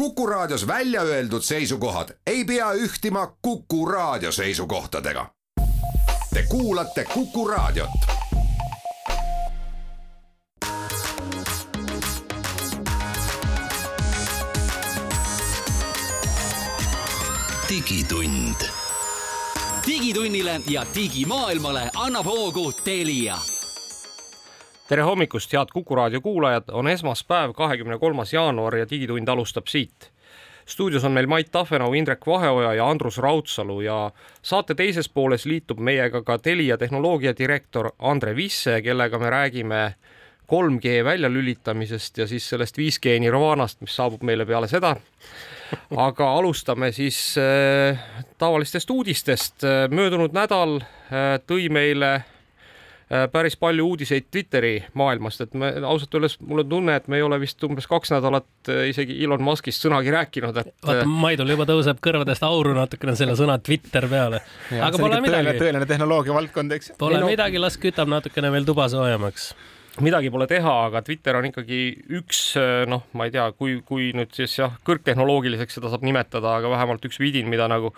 Kuku Raadios välja öeldud seisukohad ei pea ühtima Kuku Raadio seisukohtadega. Te kuulate Kuku Raadiot. digitund. digitunnile ja digimaailmale annab hoogu Telia tere hommikust, head Kuku raadio kuulajad, on esmaspäev, kahekümne kolmas jaanuar ja Digitund alustab siit. stuudios on meil Mait Tahvenau, Indrek Vaheoja ja Andrus Raudsalu ja saate teises pooles liitub meiega ka Telia tehnoloogia direktor Andre Visse, kellega me räägime 3G väljalülitamisest ja siis sellest 5G nirvaanast, mis saabub meile peale seda. aga alustame siis äh, tavalistest uudistest. möödunud nädal äh, tõi meile Äh, päris palju uudiseid Twitteri maailmast, et me ausalt öeldes mul on tunne, et me ei ole vist umbes kaks nädalat äh, isegi Elon Muskist sõnagi rääkinud, et. vaata, äh, Maidul juba tõuseb kõrvadest auru natukene selle sõna Twitter peale. aga pole midagi. tõeline tehnoloogia valdkond, eks. Pole no, midagi, las kütab natukene veel tuba soojemaks midagi pole teha, aga Twitter on ikkagi üks noh, ma ei tea, kui, kui nüüd siis jah, kõrgtehnoloogiliseks seda saab nimetada, aga vähemalt üks vidin, mida nagu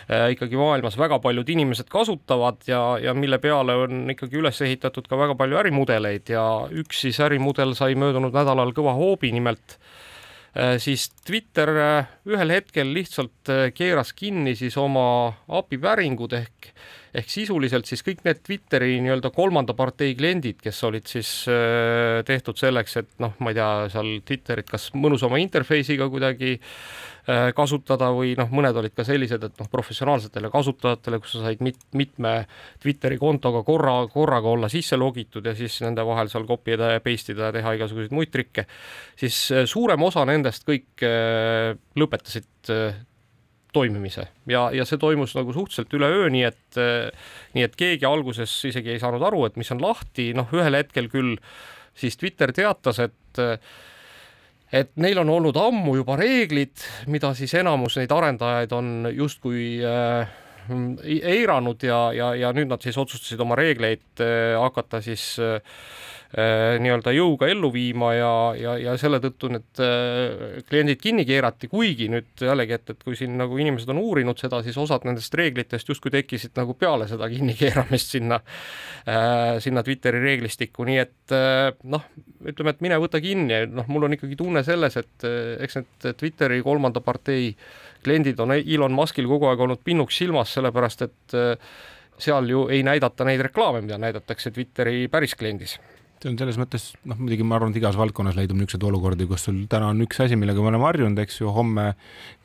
Äh, ikkagi maailmas väga paljud inimesed kasutavad ja, ja mille peale on ikkagi üles ehitatud ka väga palju ärimudeleid ja üks siis ärimudel sai möödunud nädalal kõva hoobi, nimelt äh, siis Twitter äh, ühel hetkel lihtsalt keeras kinni siis oma API päringud ehk ehk sisuliselt siis kõik need Twitteri nii-öelda kolmanda partei kliendid, kes olid siis tehtud selleks, et noh, ma ei tea, seal Twitterit kas mõnusama interface'iga kuidagi äh, Äh, kasutada või noh, mõned olid ka sellised, et noh, professionaalsetele kasutajatele, kus sa said mit-, mitme Twitteri kontoga korra, korraga olla sisse logitud ja siis nende vahel seal copy ida ja paste ida ja teha igasuguseid muid trikke, siis äh, suurem osa nendest kõik äh, lõpetasid toimimise. Ja, ja see toimus nagu suhteliselt üleöö, nii et, nii et keegi alguses isegi ei saanud aru, et mis on lahti, noh, ühel hetkel küll siis Twitter teatas, et et neil on olnud ammu juba reeglid, mida siis enamus neid arendajaid on justkui äh, eiranud ja, ja, ja nüüd nad siis otsustasid oma reegleid äh, hakata siis äh, nii-öelda jõuga ellu viima ja, ja, ja selle tõttu need äh, kliendid kinni keerati, kuigi nüüd jällegi, et, et kui siin nagu inimesed on uurinud seda, siis osad nendest reeglitest justkui tekkisid nagu peale seda kinnikeeramist sinna, äh, sinna Twitteri reeglistikku, nii et noh, ütleme, et mine võta kinni, noh, mul on ikkagi tunne selles, et eks need Twitteri kolmanda partei kliendid on Elon Muskil kogu aeg olnud pinnuks silmas, sellepärast et seal ju ei näidata neid reklaame, mida näidatakse Twitteri päris kliendis see on selles mõttes noh, muidugi ma arvan, et igas valdkonnas leidub niisuguseid olukordi, kus sul täna on üks asi, millega me oleme harjunud, eks ju, homme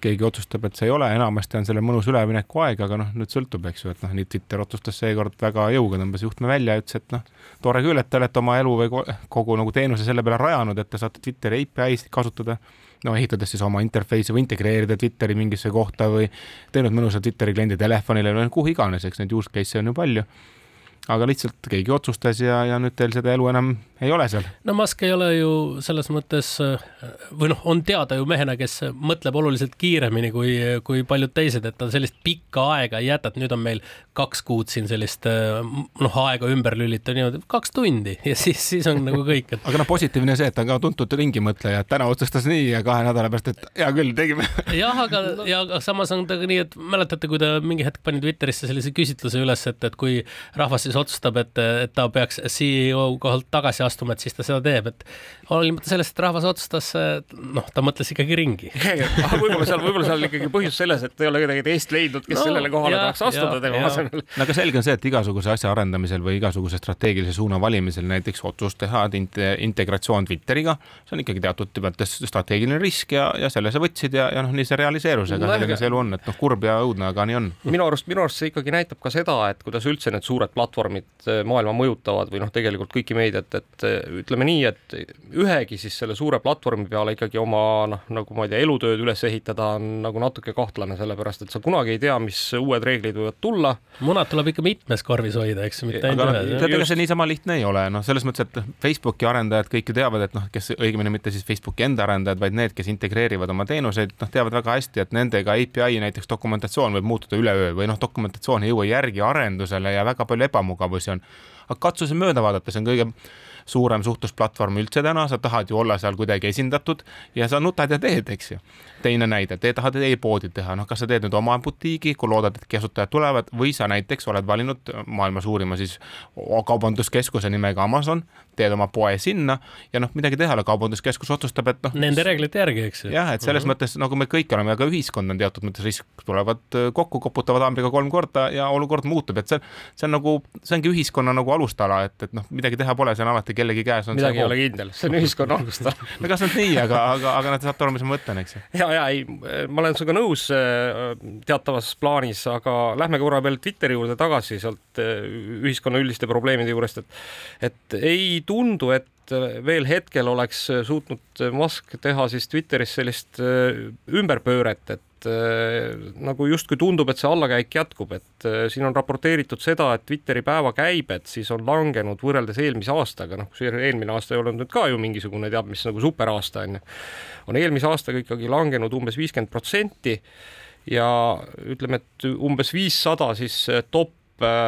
keegi otsustab, et see ei ole, enamasti on sellel mõnus ülemineku aeg, aga noh, nüüd sõltub, eks ju, et noh, nii Twitter otsustas seekord väga jõuga, tõmbas juhtme välja ja ütles, et noh, tore küll, et te olete oma elu või kogu nagu teenuse selle peale rajanud, et te saate Twitteri API-sid kasutada no ehitades siis oma interface'i või integreerida Twitteri mingisse kohta või teinud mõnusa Twitteri kliendi telefonile või kuhu iganes, eks neid use case'e on ju palju aga lihtsalt keegi otsustas ja, ja nüüd teil seda elu enam ei ole seal. no Musk ei ole ju selles mõttes või noh, on teada ju mehena, kes mõtleb oluliselt kiiremini kui, kui paljud teised, et ta sellist pikka aega ei jäta, et nüüd on meil kaks kuud siin sellist noh, aega ümber lülitada niimoodi, kaks tundi ja siis, siis on nagu kõik et.... aga noh, positiivne see, et ta on ka tuntud ringimõtleja, et täna otsustas nii ja kahe nädala pärast, et hea küll, tegime. jah, aga no., ja samas on ta ka nii, et mäletate, kui ta mingi hetk pani Twitterisse sellise küsitluse üles, et, et kui rahvas siis otsustab, et, et ta peaks CEO kohalt tagasi astuma, et siis ta seda teeb, et hoolimata sellest, et rahvas otsustas, noh, ta mõtles ikkagi ringi võib-olla seal, võib-olla seal ikkagi põhjus selles, et ei ole kedagi teist leidnud, kes no, sellele kohale tahaks astuda tema asemel. no aga selge on see, et igasuguse asja arendamisel või igasuguse strateegilise suuna valimisel näiteks otsus teha integratsioon Twitteriga, see on ikkagi teatud mõttes strateegiline risk ja, ja selle sa võtsid ja, ja noh, nii see realiseerus, ega no, sellega see elu on, et noh, kurb ja õudne, aga nii on. minu arust, minu arust see ikkagi näitab ka seda, et kuidas üldse need suured platvormid eh, maailma mõjutavad või noh, tegelikult kõiki meediat, et ütleme nii, et ühegi siis selle suure platvormi peale ikkagi oma noh, nagu ma ei tea, elutööd üles ehitada on nagu natuke kahtlane, sellepärast et sa kunagi ei tea, mis uued reeglid võivad tulla. munad tuleb ikka mitmes korvis hoida, eks, mitte ainult ühes. tead, ega see niisama lihtne ei ole, noh, selles mõttes, et Facebooki arendajad kõik ju teavad, et noh, kes õigemini mitte siis Facebooki enda arendajad, vaid need, kes integreerivad oma teenuseid, noh, teavad väga hästi, et nendega API näiteks dokumentatsioon võib muutuda üleöö või noh, dokumentatsioon ei jõua järgi arendusele ja väga palju ebamugavusi on. aga katsu see mööda vaadata, see on kõige suurem suhtlusplatvorm üldse täna, sa tahad ju olla seal kuidagi esindatud ja sa nutad ja teed, eks ju. teine näide, te tahate e-poodi teha, noh, kas sa teed nüüd oma butiigi, kui loodad, et kasutajad tulevad või sa näiteks oled valinud maailma suurima siis kaubanduskeskuse nimega Amazon, teed oma poe sinna ja noh, midagi teha ei ole, kaubanduskeskus otsustab, et noh. Nende reeglite järgi, eks ju. jah, et selles mm -hmm. mõttes nagu me kõik oleme, aga ühiskond on teatud mõttes risk, tulevad kokku, koputavad haamriga kolm korda ja olukord muutub, et see, see on nagu, see ongi ühiskonna nagu alustala, et, et noh, midagi teha pole, see on alati kellegi käes. midagi ei ole kindel, see on ühiskonna alustala no kas nüüd nii, aga, aga, aga nad saavad aru, mis ma mõtlen, eks ju. ja, ja ei, ma olen sinuga nõus äh, teatavas plaanis, aga lähme korra veel Twitteri juurde tagasi sealt äh, ühiskonna üldiste probleemide juurest, et et ei tundu, et veel hetkel oleks suutnud Musk teha siis Twitteris sellist äh, ümberpööret, et äh, nagu justkui tundub, et see allakäik jätkub, et äh, siin on raporteeritud seda, et Twitteri päevakäibed siis on langenud võrreldes eelmise aastaga, noh, eelmine aasta ei olnud nüüd ka ju mingisugune teab mis nagu superaasta on ju, on eelmise aastaga ikkagi langenud umbes viiskümmend protsenti ja ütleme, et umbes viissada siis top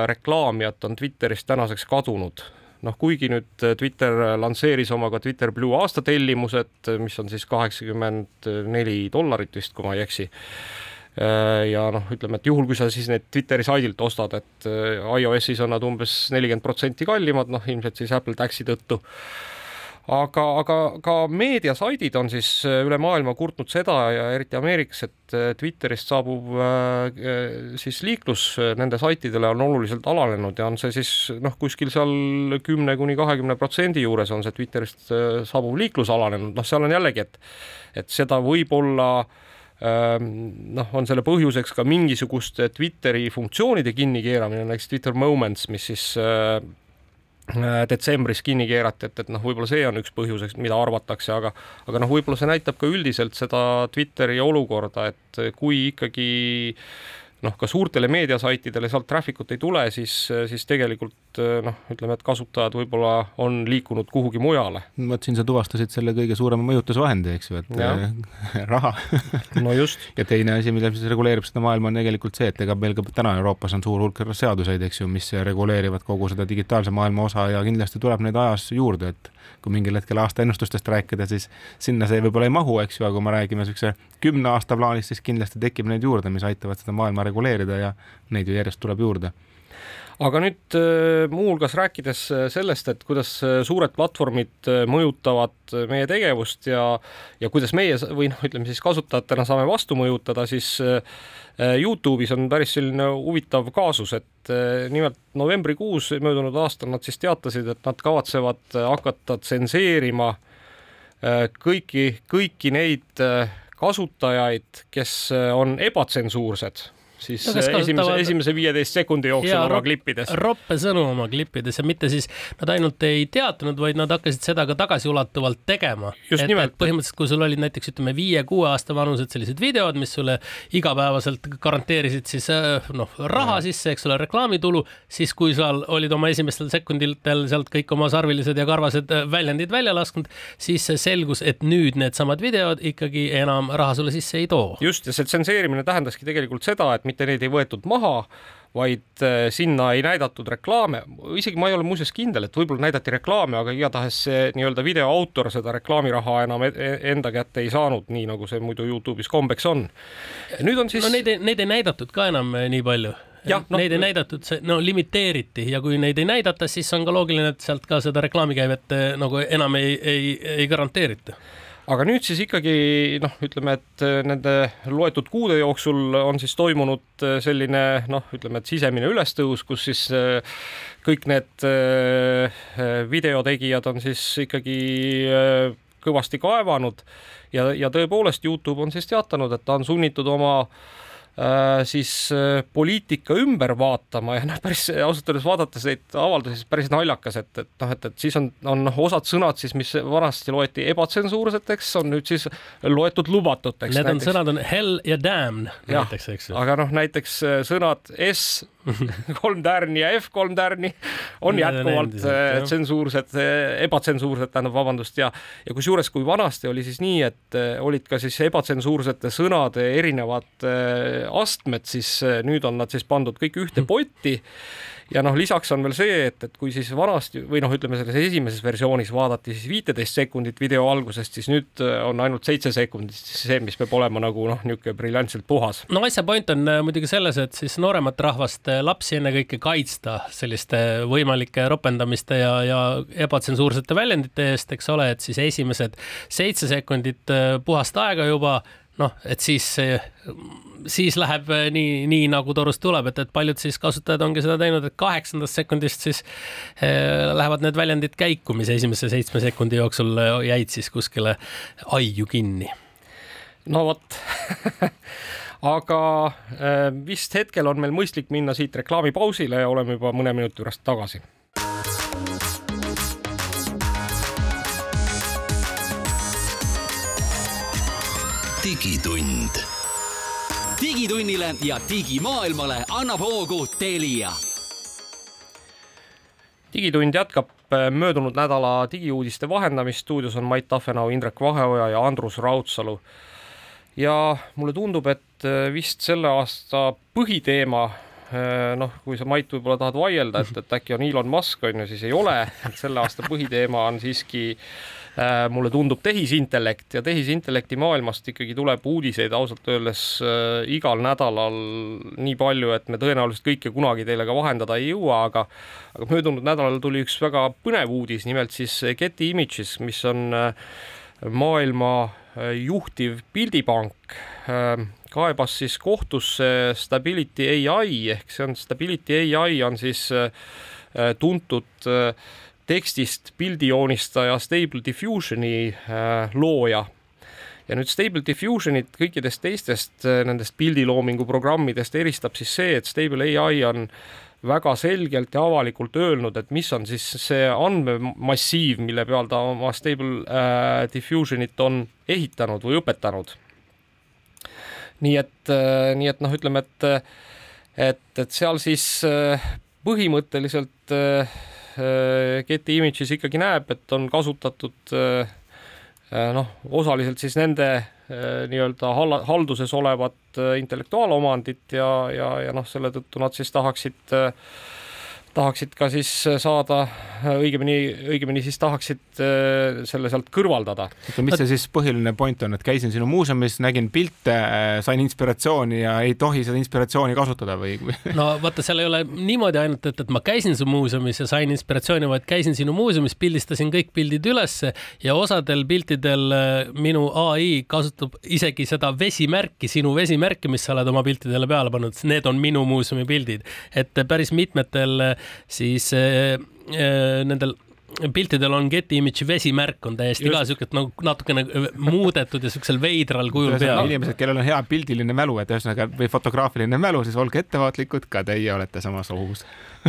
reklaamijat on Twitterist tänaseks kadunud noh, kuigi nüüd äh, Twitter lansseeris oma ka Twitter Blue aastatellimused, äh, mis on siis kaheksakümmend neli dollarit vist, kui ma ei eksi. Äh, ja noh, ütleme, et juhul, kui sa siis need Twitteri saidilt ostad, et iOS-is on nad umbes nelikümmend protsenti kallimad, noh ilmselt siis Apple Taxi tõttu aga, aga ka meediasaidid on siis äh, üle maailma kurtnud seda ja eriti Ameerikas, et äh, Twitterist saabuv äh, siis liiklus nende saitidele on oluliselt alanenud ja on see siis noh, kuskil seal kümne kuni kahekümne protsendi juures on see Twitterist saabuv liiklus alanenud, noh, seal on jällegi, et et seda võib-olla ähm, noh, on selle põhjuseks ka mingisuguste Twitteri funktsioonide kinnikeeramine, näiteks Twitter Moments, mis siis detsembris kinni keerati, et, et noh, võib-olla see on üks põhjuseks, mida arvatakse, aga aga noh, võib-olla see näitab ka üldiselt seda Twitteri olukorda, et kui ikkagi noh, ka suurtele meediasaitidele sealt traffic ut ei tule, siis, siis tegelikult noh, ütleme, et kasutajad võib-olla on liikunud kuhugi mujale. vot siin sa tuvastasid selle kõige suurema mõjutusvahendi, eks ju, et ja. raha no just. ja teine asi, mille siis reguleerib seda maailma, on tegelikult see, et ega meil ka täna Euroopas on suur hulk seaduseid, eks ju, mis reguleerivad kogu seda digitaalse maailma osa ja kindlasti tuleb neid ajas juurde, et kui mingil hetkel aastaennustustest rääkida, siis sinna see võib-olla ei mahu, eks ju, aga kui me räägime niisuguse kümne aasta plaanis, siis kindlasti tekib neid juurde, mis aitavad seda maailma reguleerida ja neid ju järjest tuleb juurde. Aga nüüd äh, muuhulgas rääkides äh, sellest, et kuidas äh, suured platvormid mõjutavad meie tegevust ja ja kuidas meie või noh, ütleme siis kasutajatena saame vastu mõjutada, siis Youtube'is on päris selline huvitav kaasus, et nimelt novembrikuus möödunud aastal nad siis teatasid, et nad kavatsevad hakata tsenseerima kõiki, kõiki neid kasutajaid, kes on ebatsensuursed siis no, esimese, esimese viieteist sekundi jooksul ja, oma klippides. roppe sõnu oma klippides ja mitte siis nad ainult ei teatanud, vaid nad hakkasid seda ka tagasiulatuvalt tegema. et, et põhimõtteliselt, kui sul olid näiteks ütleme viie-kuue aasta vanused sellised videod, mis sulle igapäevaselt garanteerisid siis äh, noh, raha sisse, eks ole, reklaamitulu, siis kui sa olid oma esimestel sekunditel sealt kõik oma sarvilised ja karvased äh, väljendid välja lasknud, siis selgus, et nüüd needsamad videod ikkagi enam raha sulle sisse ei too. just, ja see tsenseerimine tähendaski tegelikult seda, et mitte neid ei võetud maha, vaid äh, sinna ei näidatud reklaame, isegi ma ei ole muuseas kindel, et võib-olla näidati reklaame, aga igatahes see nii-öelda video autor seda reklaamiraha enam e-, e-, enda kätte ei saanud, nii nagu see muidu Youtube'is kombeks on. nüüd on siis. no neid, neid ei näidatud ka enam äh, nii palju jah, no, neid ei näidatud, see no limiteeriti ja kui neid ei näidata, siis on ka loogiline, et sealt ka seda reklaamikäivet äh, nagu enam ei, ei, ei garanteerita aga nüüd siis ikkagi noh, ütleme, et äh, nende loetud kuude jooksul on siis toimunud äh, selline noh, ütleme, et sisemine ülestõus, kus siis äh, kõik need videotegijad on siis ikkagi kõvasti kaevanud. Ja, ja tõepoolest Youtube on siis teatanud, et ta on sunnitud oma äh, siis äh, poliitika ümber vaatama ja noh, päris ausalt öeldes vaadates neid avaldusi, päris naljakas, et, et noh, et, et siis on, on noh, osad sõnad siis, mis vanasti loeti ebatsensuurseteks, on nüüd siis loetud lubatuteks. Need näiteks. on sõnad on hell ja damn näiteks, eks ju. aga noh, näiteks äh, sõnad S kolm tärni ja F3 tärni on jätkuvalt äh, tsensuursed, ebatsensuursed, tähendab, vabandust, ja ja kusjuures, kui vanasti oli siis nii, et äh, olid ka siis ebatsensuursete sõnade erinevad äh, astmed, siis äh, nüüd on nad siis pandud kõik ühte potti ja noh, lisaks on veel see, et, et kui siis vanasti või noh, ütleme selles esimeses versioonis vaadati siis viiteist sekundit video algusest, siis nüüd äh, on ainult seitse sekundit see, mis peab olema nagu noh, niisugune briljantselt puhas. no asja point on äh, muidugi selles, et siis nooremat rahvast, lapsi ennekõike kaitsta selliste võimalike ropendamiste ja, ja ebatsensuursete väljendite eest, eks ole, et siis esimesed seitse sekundit äh, puhast aega juba noh, et siis, siis läheb äh, nii, nii nagu torust tuleb, et, et paljud siis kasutajad ongi seda teinud, et kaheksandast sekundist siis äh, lähevad need väljendid käiku, mis esimese seitsme sekundi jooksul äh, jäid siis kuskile aiu kinni no vot aga vist hetkel on meil mõistlik minna siit reklaamipausile ja oleme juba mõne minuti pärast tagasi. digitund. digitunnile ja digimaailmale annab hoogu Telia digitund jätkab äh, möödunud nädala digiuudiste vahendamist, stuudios on Mait Tafenau, Indrek Vaheoja ja Andrus Raudsalu. ja mulle tundub, et äh, vist selle aasta põhiteema noh, kui sa Mait võib-olla tahad vaielda, et, et äkki on Elon Musk on ju, siis ei ole, et selle aasta põhiteema on siiski äh, mulle tundub tehisintellekt ja tehisintellekti maailmast ikkagi tuleb uudiseid ausalt öeldes äh, igal nädalal nii palju, et me tõenäoliselt kõike kunagi teile ka vahendada ei jõua, aga aga möödunud nädalal tuli üks väga põnev uudis, nimelt siis Getty Images, mis on äh, maailma äh, juhtiv pildipank äh, kaebas siis kohtusse Stability ai ehk see on Stability ai on siis äh, äh, tuntud äh, tekstist pildijoonistaja Stable Diffusioni äh, looja. Ja nüüd Stable Diffusionit kõikidest teistest äh, nendest pildiloomingu programmidest eristab siis see, et Stable ai on väga selgelt ja avalikult öelnud, et mis on siis see andmemassiiv, mille peal ta oma Stable äh, Diffusionit on ehitanud või õpetanud. Nii et, nii et noh, ütleme, et, et, et seal siis põhimõtteliselt äh, Getty Images ikkagi näeb, et on kasutatud äh, äh, noh, osaliselt siis nende nii-öelda hal- halduses olevat intellektuaalomandit ja, ja, ja noh, selle tõttu nad siis tahaksid äh, tahaksid ka siis saada, õigemini, õigemini siis tahaksid äh, selle sealt kõrvaldada. oota, mis see siis põhiline point on, et käisin sinu muuseumis, nägin pilte, sain inspiratsiooni ja ei tohi seda inspiratsiooni kasutada või? no vaata, seal ei ole niimoodi ainult, et, et ma käisin su muuseumis ja sain inspiratsiooni, vaid käisin sinu muuseumis, pildistasin kõik pildid ülesse ja osadel piltidel äh, minu ai kasutab isegi seda vesimärki, sinu vesimärki, mis sa oled oma piltidele peale pannud, need on minu muuseumi pildid, et päris mitmetel äh, siis äh, äh, nendel piltidel on Getty Image'i vesimärk on täiesti Just. ka siukene nagu natukene muudetud ja siuksel veidral kujul peal. inimesed, kellel on hea pildiline mälu, et ühesõnaga või fotograafiline mälu, siis olge ettevaatlikud, ka teie olete samas ohus.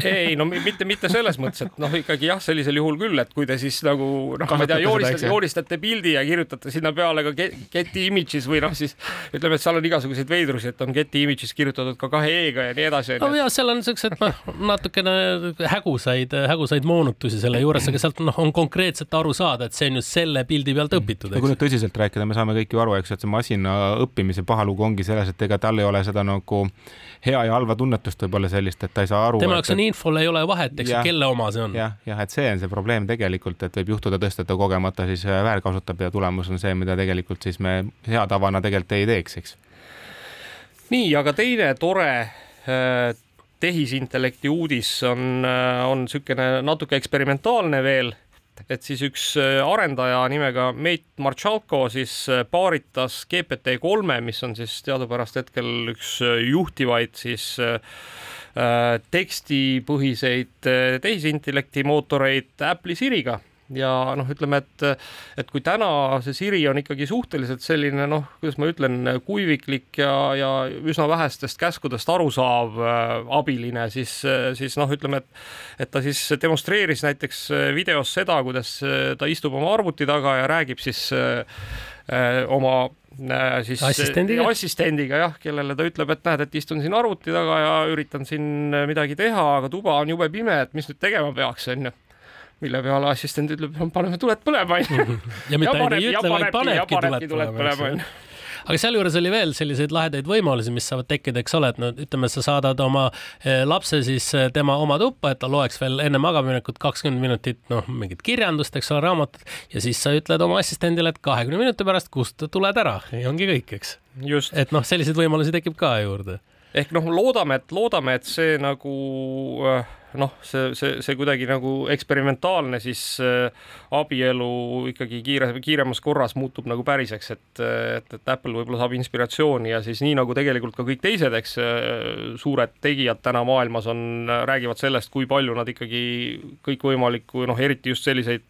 ei no mi- mitte, mitte selles mõttes, et noh, ikkagi jah, sellisel juhul küll, et kui te siis nagu noh, ma ei tea, joonistate, joonistate pildi ja kirjutate sinna peale ka Get- Getty Images või noh, siis ütleme, et seal on igasuguseid veidrusi, et on Getty Images kirjutatud ka kahe E-ga ja nii edasi no ja seal on siuksed noh, natukene hägusaid, hägusaid moonutusi selle juures, aga sealt noh, on konkreetselt aru saada, et see on just selle pildi pealt õpitud, no kui nüüd tõsiselt rääkida, me saame kõik ju aru, eks, et see masina õppimise paha lugu ongi selles, et ega tal ei ole seda nagu hea ja halva tunnetust võib-olla sellist, et ta ei saa aru. tema jaoks on infol ei ole vahet, eks ju kelle oma see on. jah, jah, et see on see probleem tegelikult, et võib juhtuda tõesti, et ta kogemata siis äh, väärkasutab ja tulemus on see, mida tegelikult siis me hea tavana tegelikult ei teeks, eks. nii, aga teine tore äh, tehisintellekti uudis on, on niisugune natuke eksperimentaalne veel, et siis üks äh, arendaja nimega Meit Marchalko siis äh, paaritas GPT kolme, mis on siis teadupärast hetkel üks äh, juhtivaid siis äh, äh, tekstipõhiseid äh, tehisintellekti mootoreid Apple'i Siriga ja noh, ütleme, et et kui täna see Siri on ikkagi suhteliselt selline noh, kuidas ma ütlen, kuiviklik ja, ja üsna vähestest käskudest arusaав äh, abiline, siis, siis noh, ütleme, et et ta siis demonstreeris näiteks äh, videos seda, kuidas äh, ta istub oma arvuti taga ja räägib siis äh, oma siis Assistendiga? assistendiga jah, kellele ta ütleb, et näed, et istun siin arvuti taga ja üritan siin midagi teha, aga tuba on jube pime, et mis nüüd tegema peaks, onju mille peale assistent ütleb, paneme tuled põlema, onju. ja mitte ainult ei ütle, vaid panebki- tuled põlema, onju. aga sealjuures oli veel selliseid lahedaid võimalusi, mis saavad tekkida, eks ole, et no ütleme, sa saadad oma eh, lapse siis eh, tema oma tuppa, et ta loeks veel enne magamaminekut kakskümmend minutit, noh, mingit kirjandust, eks ole, raamatut ja siis sa ütled oma assistendile, et kahekümne minuti pärast kustuta tuled ära ja ongi kõik, eks. et noh, selliseid võimalusi tekib ka juurde. ehk noh, loodame, et loodame, et see nagu äh, noh, see, see, see kuidagi nagu eksperimentaalne siis äh, abielu ikkagi kiire, kiiremas korras muutub nagu päriseks, et, et, et Apple võib-olla saab inspiratsiooni ja siis nii nagu tegelikult ka kõik teised, eks äh, suured tegijad täna maailmas on, räägivad sellest, kui palju nad ikkagi kõikvõimalikku, noh, eriti just selliseid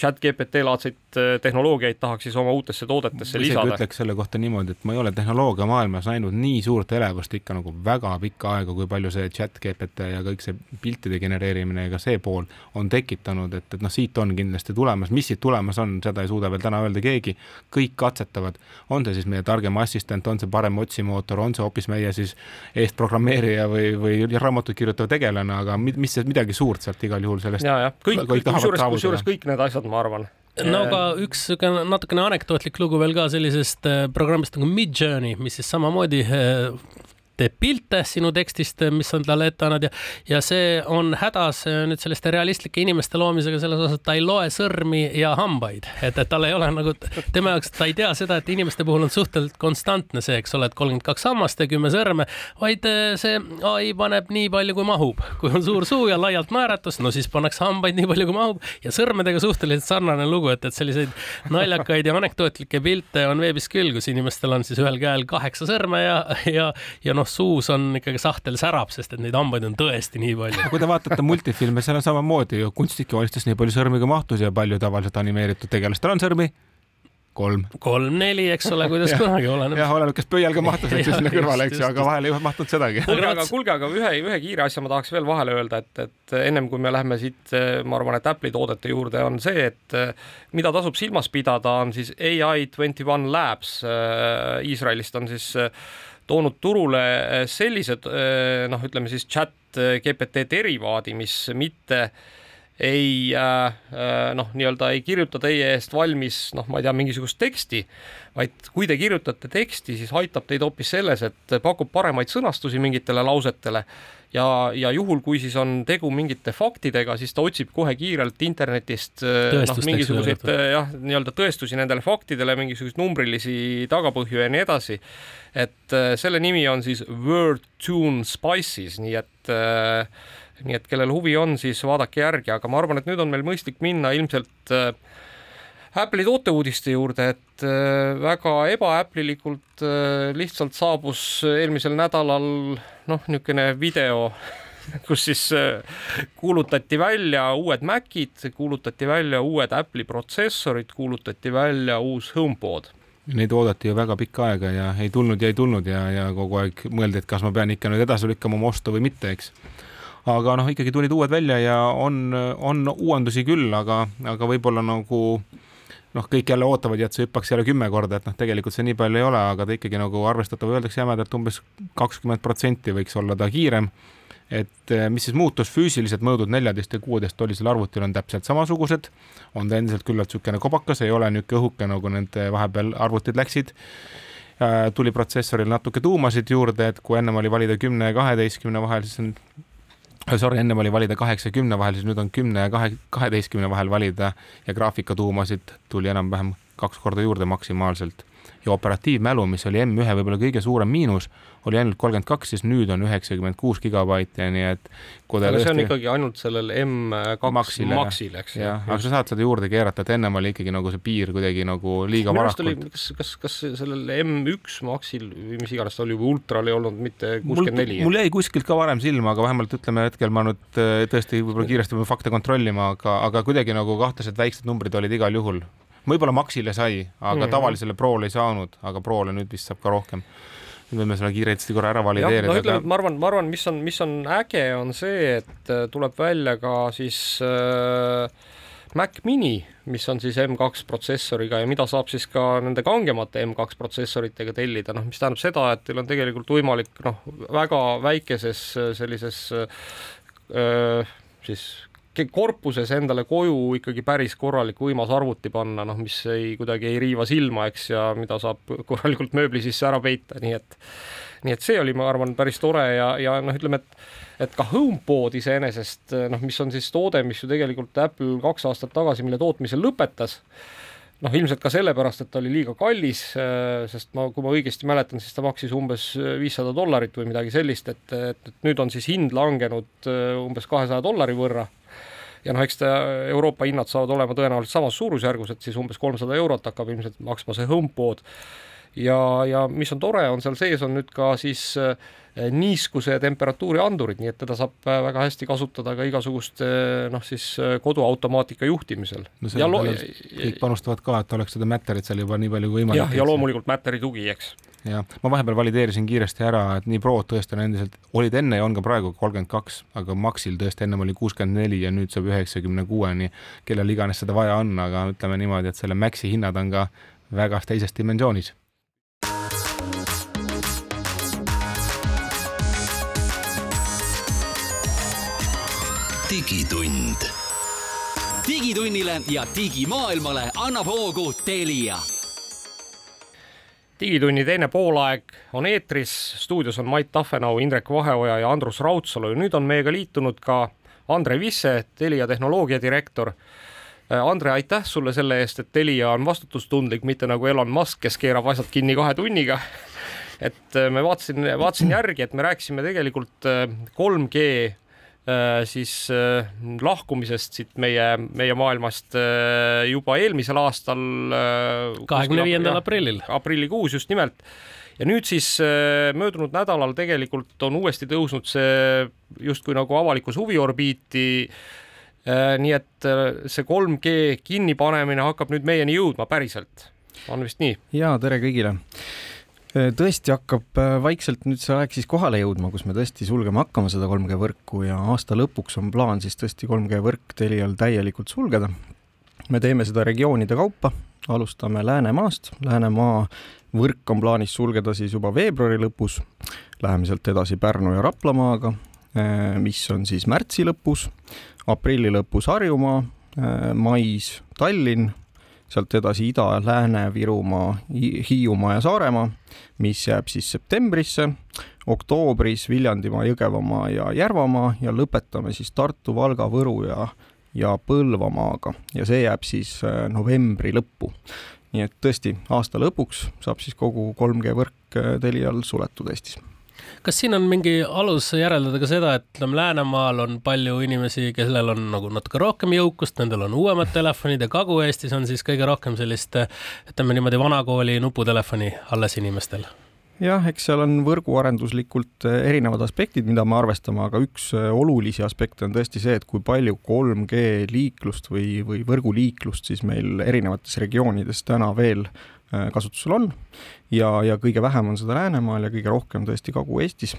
chat GPT laadseid äh, tehnoloogiaid tahaks siis oma uutesse toodetesse lisada. ütleks selle kohta niimoodi, et ma ei ole tehnoloogia maailmas näinud nii suurt elevust ikka nagu väga pikka aega, kui palju see chat GPT ja kõik see piltide genereerimine ja ka see pool on tekitanud, et, et noh, siit on kindlasti tulemas, mis siit tulemas on, seda ei suuda veel täna öelda keegi. kõik katsetavad, on see siis meie targem assistent, on see parem otsimootor, on see hoopis meie siis eestprogrammeerija või, või raamatut kirjutav tegelane, aga mi- mis midagi suurt sealt igal juhul sellest ja, jah, kõik, kõik kusjuures, kusjuures kõik need asjad, ma arvan. no aga üks sihuke natukene anekdootlik lugu veel ka sellisest äh, programmist nagu Midjourney, mis siis samamoodi äh, teeb pilte sinu tekstist, mis on talle ette andnud ja, ja see on hädas äh, nüüd selliste realistlike inimeste loomisega selles osas, et ta ei loe sõrmi ja hambaid, et, et tal ei ole nagu tema jaoks, ta ei tea seda, et inimeste puhul on suhteliselt konstantne see, eks ole, et kolmkümmend kaks hammast ja kümme sõrme, vaid äh, see ai paneb nii palju, kui mahub. kui on suur suu ja laialt naeratus, no siis pannakse hambaid nii palju, kui mahub ja sõrmedega suhteliselt sarnane lugu, et, et selliseid naljakaid ja anekdootlikke pilte on veebis küll, kus inimestel on siis ühel käel kaheksa sõrme ja, ja, ja noh, suus on ikkagi sahtel särab, sest et neid hambaid on tõesti nii palju. kui te vaatate multifilme, seal on samamoodi ju kunstnik joonistas nii palju sõrmi kui mahtus ja palju tavaliselt animeeritud tegelastel on sõrmi? kolm. kolm-neli, eks ole, kuidas kunagi oleneb. jah, oleneb, kes pöialga mahtus, eks ju sinna kõrvale, eks ju, aga just. vahele ei mahtunud sedagi. kuulge, aga kuulge, aga ühe, ühe kiire asja ma tahaks veel vahele öelda, et, et ennem kui me läheme siit, ma arvan, et Apple'i toodete juurde, on see, et mida tasub silmas pidada, on siis ai twenty one labs äh, Iisraelist on siis äh, toonud turule äh, sellised noh, ütleme siis chat GPT derivaadi, mis mitte äh, äh, noh, nii-öelda ei kirjuta teie eest valmis, noh, ma ei tea, mingisugust teksti, vaid kui te kirjutate teksti, siis aitab teid hoopis selles, et pakub paremaid sõnastusi mingitele lausetele ja, ja juhul, kui siis on tegu mingite faktidega, siis ta otsib kohe kiirelt internetist äh, noh, Tõestust, mingisuguseid äh, jah, nii-öelda tõestusi nendele faktidele, mingisuguseid numbrilisi tagapõhju ja nii edasi. et äh, selle nimi on siis Word Tune Spices, nii et äh, nii et kellel huvi on, siis vaadake järgi, aga ma arvan, et nüüd on meil mõistlik minna ilmselt äh, Apple'i tooteuudiste juurde, et äh, väga ebaäplilikult äh, lihtsalt saabus eelmisel nädalal noh, niisugune video, kus siis kuulutati välja uued Macid, kuulutati välja uued Apple'i protsessorid, kuulutati välja uus HomePod. Neid oodati ju väga pikka aega ja ei tulnud ja ei tulnud ja, ja kogu aeg mõeldi, et kas ma pean ikka nüüd edasi lükkama oma ostu või mitte, eks aga noh, ikkagi tulid uued välja ja on, on uuendusi küll, aga, aga võib-olla nagu noh, kõik jälle ootavad ja et see hüppaks jälle kümme korda, et noh, tegelikult see nii palju ei ole, aga ta ikkagi nagu arvestatav, öeldakse jämedalt umbes kakskümmend protsenti võiks olla ta kiirem. et eh, mis siis muutus, füüsilised mõõdud neljateist ja kuueteist tollisel arvutil on täpselt samasugused, on ta endiselt küllalt niisugune kobakas, ei ole niisugune õhuke, nagu need vahepeal arvutid läksid. Tuli protsessoril natuke tuumasid juurde, et kui ennem oli valida kümne ja kaheteistkümne vahel, siis on sorry, ennem oli valida kaheksa ja kümne vahel, siis nüüd on kümne ja kahe, kaheteistkümne vahel valida ja graafikatuumasid tuli enam-vähem kaks korda juurde maksimaalselt. Ja operatiivmälu, mis oli M1 võib-olla kõige suurem miinus, oli ainult kolmkümmend kaks, siis nüüd on üheksakümmend kuus gigabaiti, nii et aga see on ikkagi ainult sellel M2 Maxile, Maxil, eks jah, aga sa saad seda juurde keerata, et ennem oli ikkagi nagu see piir kuidagi nagu liiga varakult. kas, kas, kas sellel M1 Maxil või mis iganes ta oli või Ultral ei olnud mitte kuuskümmend neli? mul jäi kuskilt ka varem silma, aga vähemalt ütleme hetkel ma nüüd äh, tõesti võib-olla kiiresti pean fakte kontrollima, aga, aga kuidagi nagu kahtlased väiksed numbrid olid igal juhul. Võib-olla Maxile sai, aga mm tavalisele Prole ei saanud, aga Prole nüüd vist saab ka rohkem. nüüd võime selle kiiresti korra ära valideerida. no ütleme, et ma arvan, ma arvan, mis on, mis on äge, on see, et äh, tuleb välja ka siis äh, Mac Mini, mis on siis M2 protsessoriga ja mida saab siis ka nende kangemate M2 protsessoritega tellida, noh, mis tähendab seda, et teil on tegelikult võimalik noh, väga väikeses sellises öö, siis korpuses endale koju ikkagi päris korralik võimas arvuti panna, noh, mis ei, kuidagi ei riiva silma, eks, ja mida saab korralikult mööbli sisse ära peita, nii et nii et see oli, ma arvan, päris tore ja, ja noh, ütleme, et et ka HomePod iseenesest noh, mis on siis toode, mis ju tegelikult Apple kaks aastat tagasi, mille tootmise lõpetas, noh, ilmselt ka sellepärast, et ta oli liiga kallis, sest ma, kui ma õigesti mäletan, siis ta maksis umbes viissada dollarit või midagi sellist, et, et, et nüüd on siis hind langenud umbes kahesaja dollari võrra. Ja noh, eks ta Euroopa hinnad saavad olema tõenäoliselt samas suurusjärgus, et siis umbes kolmsada eurot hakkab ilmselt maksma see HomePod ja, ja mis on tore, on seal sees on nüüd ka siis äh, niiskuse ja temperatuuri andurid, nii et teda saab äh, väga hästi kasutada ka igasuguste noh, siis koduautomaatika juhtimisel. no selle peale kõik panustavad ka, et oleks seda Matterit seal juba nii palju kui võimalik. jah, ja loomulikult Matteri tugi, eks jah, ma vahepeal valideerisin kiiresti ära, et nii Prod tõesti on endiselt, olid enne ja on ka praegu kolmkümmend kaks, aga Maxil tõesti ennem oli kuuskümmend neli ja nüüd saab üheksakümne kuueni, kellel iganes seda vaja on, aga ütleme niimoodi, et selle Maxi hinnad on ka väga teises dimensioonis digitund. digitunnile ja digimaailmale annab hoogu Telia. digitunni teine poolaeg on eetris, stuudios on Mait Tafenau, Indrek Vaheoja ja Andrus Raudsalu ja nüüd on meiega liitunud ka Andre Visse, Telia tehnoloogiadirektor. Andre, aitäh sulle selle eest, et Telia on vastutustundlik, mitte nagu Elon Musk, kes keerab asjad kinni kahe tunniga et me vaatasin, vaatasin järgi, et me rääkisime tegelikult 3G Äh, siis äh, lahkumisest siit meie, meie maailmast äh, juba eelmisel aastal. kahekümne viiendal aprillil. aprillikuus just nimelt. ja nüüd siis möödunud nädalal tegelikult on uuesti tõusnud see justkui nagu avalikus huviorbiiti nii et see 3G kinnipanemine hakkab nüüd meieni jõudma päriselt, on vist nii? ja tere kõigile Äh, tõesti hakkab äh, vaikselt nüüd see aeg siis kohale jõudma, kus me tõesti sulgema hakkame seda 3G võrku ja aasta lõpuks on plaan siis tõesti 3G võrk Telial täielikult sulgeda. me teeme seda regioonide kaupa, alustame Läänemaast, Läänemaa võrk on plaanis sulgeda siis juba veebruari lõpus. Läheme sealt edasi Pärnu ja Raplamaaga, äh, mis on siis märtsi lõpus, aprilli lõpus Harjumaa, mais Tallinn sealt edasi Ida, Lääne, Virumaa, Hiiumaa ja Saaremaa, mis jääb siis septembrisse, oktoobris Viljandimaa, Jõgevamaa ja Järvamaa ja lõpetame siis Tartu, Valga, Võru ja, ja Põlvamaaga ja see jääb siis äh, novembri lõppu. nii et tõesti, aasta lõpuks saab siis kogu 3G võrk äh, Telial suletud Eestis kas siin on mingi alus järeldada ka seda, et ütleme, Läänemaal on palju inimesi, kellel on nagu natuke rohkem jõukust, nendel on uuemad telefonid ja Kagu-Eestis on siis kõige rohkem sellist, ütleme niimoodi, vanakooli nuputelefoni alles inimestel? jah, eks seal on võrguarenduslikult eh, erinevad aspektid, mida me arvestame, aga üks eh, olulisi aspekte on tõesti see, et kui palju 3G liiklust või, või võrguliiklust siis meil erinevates regioonides täna veel kasutusel on ja, ja kõige vähem on seda Läänemaal ja kõige rohkem tõesti Kagu-Eestis.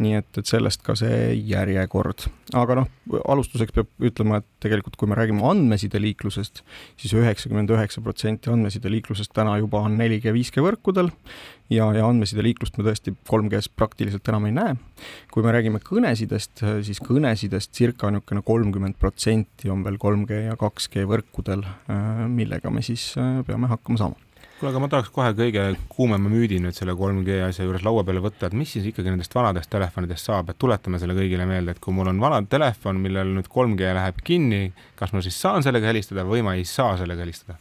nii et, et sellest ka see järjekord. aga noh, alustuseks peab ütlema, et tegelikult kui me räägime andmesideliiklusest siis, siis üheksakümmend üheksa protsenti andmesideliiklusest täna juba on 4G, 5G võrkudel ja, ja andmesideliiklust me tõesti 3G-s praktiliselt enam ei näe. kui me räägime kõnesidest, siis kõnesidest circa niisugune kolmkümmend protsenti on veel 3G ja 2G võrkudel, äh, millega me siis äh, peame hakkama saama kuule, aga ma tahaks kohe kõige kuumema müüdi nüüd selle 3G asja juures laua peale võtta, et mis siis ikkagi nendest vanadest telefonidest saab, et tuletame selle kõigile meelde, et kui mul on vana telefon, millel nüüd 3G läheb kinni, kas ma siis saan sellega helistada või ma ei saa sellega helistada?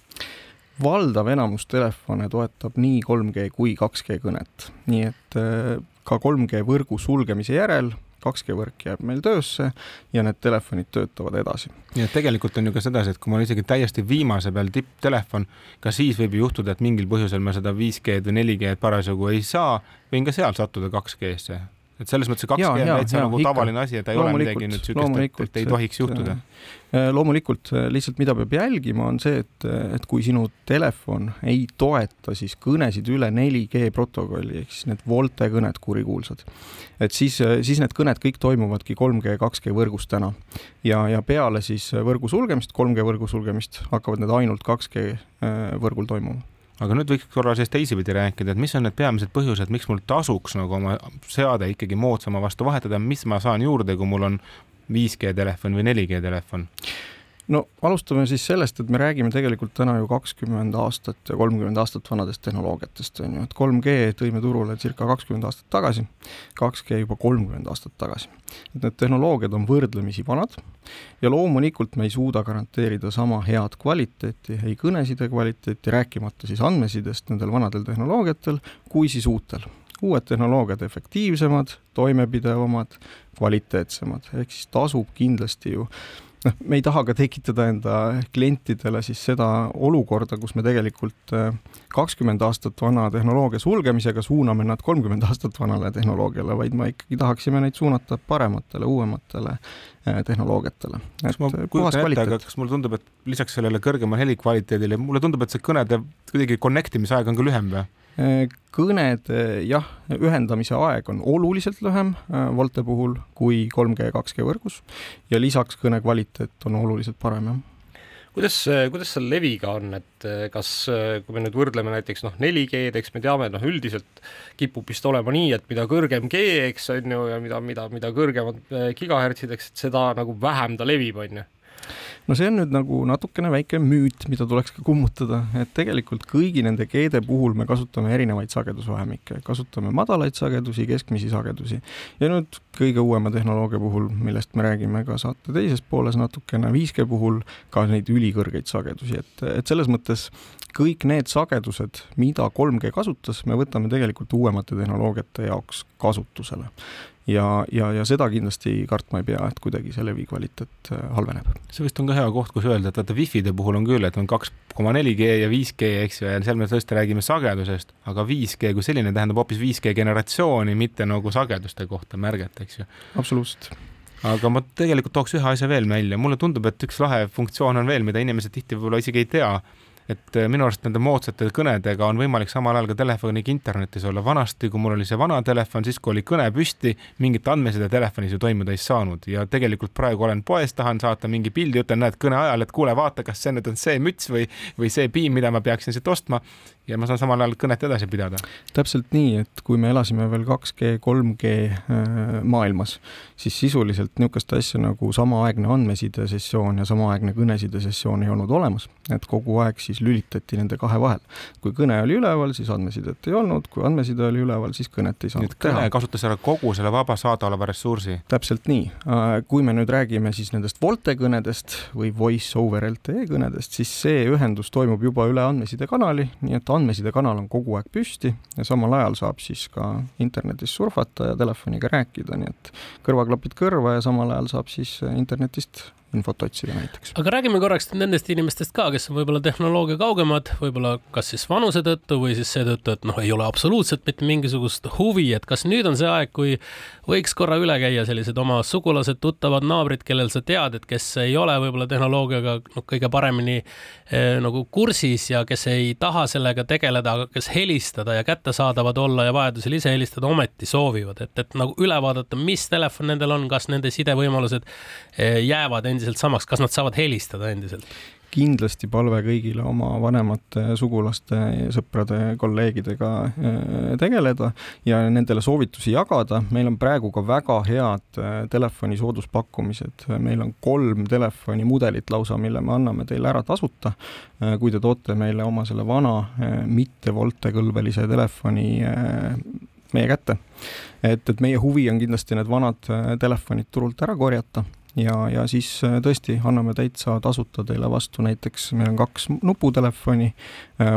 valdav enamus telefone toetab nii 3G kui 2G kõnet, nii et äh, ka 3G võrgu sulgemise järel 2G võrk jääb meil töösse ja need telefonid töötavad edasi. nii et tegelikult on ju ka sedasi, et kui mul isegi täiesti viimase peal tipptelefon, ka siis võib ju juhtuda, et mingil põhjusel ma seda 5G-d või 4G-d parasjagu ei saa, võin ka seal sattuda 2G-sse et selles mõttes see 2G on täitsa nagu ikka. tavaline asi, et ta ei ole midagi nüüd siukest, et ei tohiks juhtuda. Äh, loomulikult äh, lihtsalt, mida peab jälgima, on see, et, et kui sinu telefon ei toeta siis kõnesid üle 4G protokolli ehk siis need Volte kõned kurikuulsad, et siis, siis need kõned kõik toimuvadki 3G, 2G võrgus täna ja, ja peale siis võrgu sulgemist, 3G võrgu sulgemist hakkavad need ainult 2G võrgul toimuma aga nüüd võiks korra siis teisipidi rääkida, et mis on need peamised põhjused, miks mul tasuks nagu oma seade ikkagi moodsama vastu vahetada, mis ma saan juurde, kui mul on 5G telefon või 4G telefon? No alustame siis sellest, et me räägime tegelikult täna ju kakskümmend aastat ja kolmkümmend aastat vanadest tehnoloogiatest, on ju, et 3G tõime turule circa kakskümmend aastat tagasi, 2G juba kolmkümmend aastat tagasi. et need tehnoloogiad on võrdlemisi vanad ja loomulikult me ei suuda garanteerida sama head kvaliteeti, ei kõneside kvaliteeti, rääkimata siis andmesidest nendel vanadel tehnoloogiatel, kui siis uutel. Uued tehnoloogiad efektiivsemad, toimepidevamad, kvaliteetsemad, ehk siis tasub kindlasti ju noh, me ei taha ka tekitada enda klientidele siis seda olukorda, kus me tegelikult äh, kakskümmend aastat vana tehnoloogia sulgemisega suuname nad kolmkümmend aastat vanale tehnoloogiale, vaid me ikkagi tahaksime neid suunata parematele, uuematele äh, tehnoloogiatele. kas ma kujutan ette, aga kas mulle tundub, et lisaks sellele kõrgemale helikvaliteedile, mulle tundub, et see kõnede kuidagi connect imise aeg on ka lühem või? Kõnede jah, ühendamise aeg on oluliselt lühem äh, Volte puhul kui 3G, 2G võrgus. Ja lisaks kõne kvaliteet on oluliselt parem, jah. Kuidas, kuidas seal leviga on, et äh, kas, äh, kui me nüüd võrdleme näiteks noh, 4G-d, eks me teame, et noh, üldiselt kipub vist olema nii, et mida kõrgem G, eks on ju, ja mida, mida, mida kõrgemad gigahertsid, eks, et seda nagu vähem ta levib, on ju no see on nüüd nagu natukene väike müüt, mida tuleks ka kummutada, et tegelikult kõigi nende G-de puhul me kasutame erinevaid sagedusvahemikke, kasutame madalaid sagedusi, keskmisi sagedusi. Ja nüüd kõige uuema tehnoloogia puhul, millest me räägime ka saate teises pooles natukene, 5G puhul ka neid ülikõrgeid sagedusi, et, et selles mõttes kõik need sagedused, mida 3G kasutas, me võtame tegelikult uuemate tehnoloogiate jaoks kasutusele ja, ja, ja seda kindlasti kartma ei pea, et kuidagi see levi kvaliteet äh, halveneb. see vist on ka hea koht, kus öelda, et vaata wifi'de puhul on küll, et on kaks koma neli G ja 5G, eks ju, ja seal me tõesti räägime sagedusest, aga 5G kui selline tähendab hoopis 5G generatsiooni, mitte nagu sageduste kohta märget, eks ju. absoluutselt aga ma tegelikult tooks ühe asja veel välja, mulle tundub, et üks lahe funktsioon on veel, mida inimesed tihti võib-olla isegi ei tea et äh, minu arust nende moodsate kõnedega on võimalik samal ajal ka telefoniga internetis olla. vanasti, kui mul oli see vana telefon, siis kui oli kõne püsti, mingit andmeside telefonis ju toimuda ei saanud ja tegelikult praegu olen poes, tahan saata mingi pildi, ütlen, näed kõne ajal, et kuule, vaata, kas see nüüd on see müts või, või see piim, mida ma peaksin siit ostma ja ma saan samal ajal kõnet edasi pidada. täpselt nii, et kui me elasime veel 2G, 3G äh, maailmas, siis sisuliselt niisugust asja nagu samaaegne andmeside sessioon ja samaaegne kõneside sessioon ei olnud olemas, et kogu aeg siis lülitati nende kahe vahel. kui kõne oli üleval, siis andmesidet ei olnud, kui andmeside oli üleval, siis kõnet ei saanud teha. kõne kasutas ära kogu selle vaba saadaoleva ressursi. täpselt nii. Äh, kui me nüüd räägime siis nendest Volte kõnedest või Voice over LTE kõnedest, siis see ühendus toimub juba üle andmesidekanali, nii et andmesidekanal on kogu aeg püsti ja samal ajal saab siis ka internetis surfata ja telefoniga rääkida, nii et kõrvaklapid kõrva ja samal ajal saab siis internetist infot otsida näiteks. aga räägime korraks nendest inimestest ka, kes on võib-olla tehnoloogia kaugemad, võib-olla kas siis vanuse tõttu või siis seetõttu, et noh, ei ole absoluutselt mitte mingisugust huvi, et kas nüüd on see aeg, kui võiks korra üle käia sellised oma sugulased, tuttavad, naabrid, kellel sa tead, et kes ei ole võib-olla tehnoloogiaga noh, kõige paremini eh, nagu kursis ja kes ei taha sellega tegeleda, aga kes helistada ja kättesaadavad olla ja vajadusel ise helistada ometi soovivad, et, et nagu üle vaadata, mis telefon nendel on, kas nende sidevõimalused eh, jäävad endiselt endiselt samaks, kas nad saavad helistada endiselt? kindlasti palve kõigile oma vanemate sugulaste, sõprade, kolleegidega äh, tegeleda ja nendele soovitusi jagada. meil on praegu ka väga head äh, telefoni sooduspakkumised, meil on kolm telefonimudelit lausa, mille me anname teile ära tasuta. Äh, kui te toote meile oma selle vana mitte voltekõlbelise telefoni meie kätte. et, et meie huvi on kindlasti need vanad telefonid turult ära korjata ja, ja siis tõesti anname täitsa tasuta teile vastu, näiteks meil on kaks nuputelefoni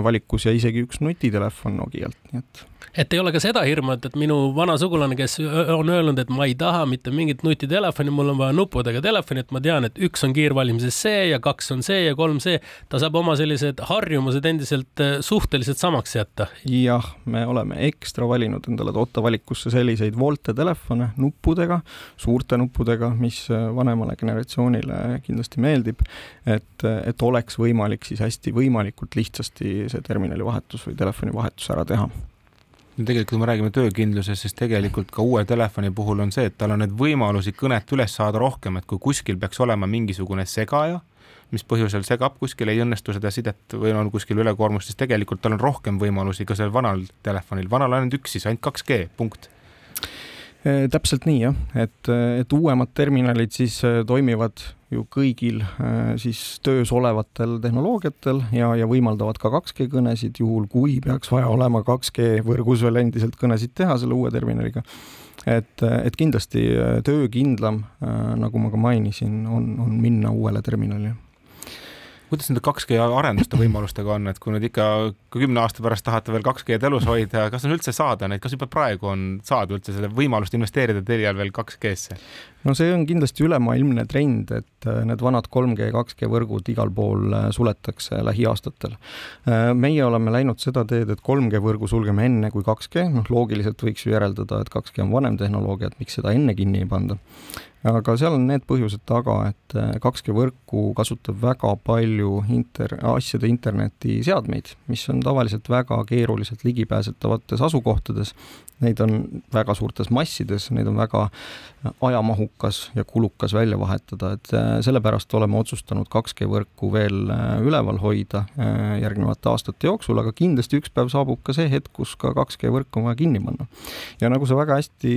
valikus ja isegi üks nutitelefon Nokialt, nii et et ei ole ka seda hirmu, et, et minu vana sugulane, kes on öelnud, et ma ei taha mitte mingit nutitelefoni, mul on vaja nuppudega telefoni, et ma tean, et üks on kiirvalmises see ja kaks on see ja kolm see. ta saab oma sellised harjumused endiselt äh, suhteliselt samaks jätta. jah, me oleme ekstra valinud endale toote valikusse selliseid Volte telefone nuppudega, suurte nuppudega, mis äh, vanemale generatsioonile kindlasti meeldib, et, et oleks võimalik siis hästi võimalikult lihtsasti see terminali vahetus või telefoni vahetus ära teha. No tegelikult, kui me räägime töökindlusest, siis tegelikult ka uue telefoni puhul on see, et tal on neid võimalusi kõnet üles saada rohkem, et kui kuskil peaks olema mingisugune segaja, mis põhjusel segab kuskil, ei õnnestu seda sidet või on kuskil ülekoormust, siis tegelikult tal on rohkem võimalusi ka sellel vanal telefonil, vanal ainult üks siis, ainult 2G, punkt täpselt nii jah, et, et uuemad terminalid siis eh, toimivad ju kõigil siis töös olevatel tehnoloogiatel ja, ja võimaldavad ka 2G kõnesid, juhul kui peaks vaja olema 2G võrgus veel endiselt kõnesid teha selle uue terminaliga. et, et kindlasti töökindlam, nagu ma ka mainisin, on, on minna uuele terminalile kuidas nende 2G arenduste võimalustega on, et kui nüüd ikka kümne aasta pärast tahate veel 2G-d elus hoida, kas on üldse saada neid, kas juba praegu on saada üldse seda võimalust investeerida Telial veel 2G-sse? No see on kindlasti ülemaailmne trend, et äh, need vanad 3G, 2G võrgud igal pool äh, suletakse lähiaastatel. Äh, meie oleme läinud seda teed, et 3G võrgu sulgeme enne kui 2G, noh loogiliselt võiks ju järeldada, et 2G on vanem tehnoloogia, et miks seda enne kinni ei panda. Aga seal on need põhjused taga, et 2G äh, võrku kasutab väga palju inter-, asjade interneti seadmeid, mis on tavaliselt väga keeruliselt ligipääsetavates asukohtades. Neid on väga suurtes massides, neid on väga ajamahukas ja kulukas välja vahetada, et äh, sellepärast oleme otsustanud 2G võrku veel äh, üleval hoida äh, järgnevate aastate jooksul, aga kindlasti üks päev saabub ka see hetk, kus ka 2G võrk on vaja kinni panna. ja nagu sa väga hästi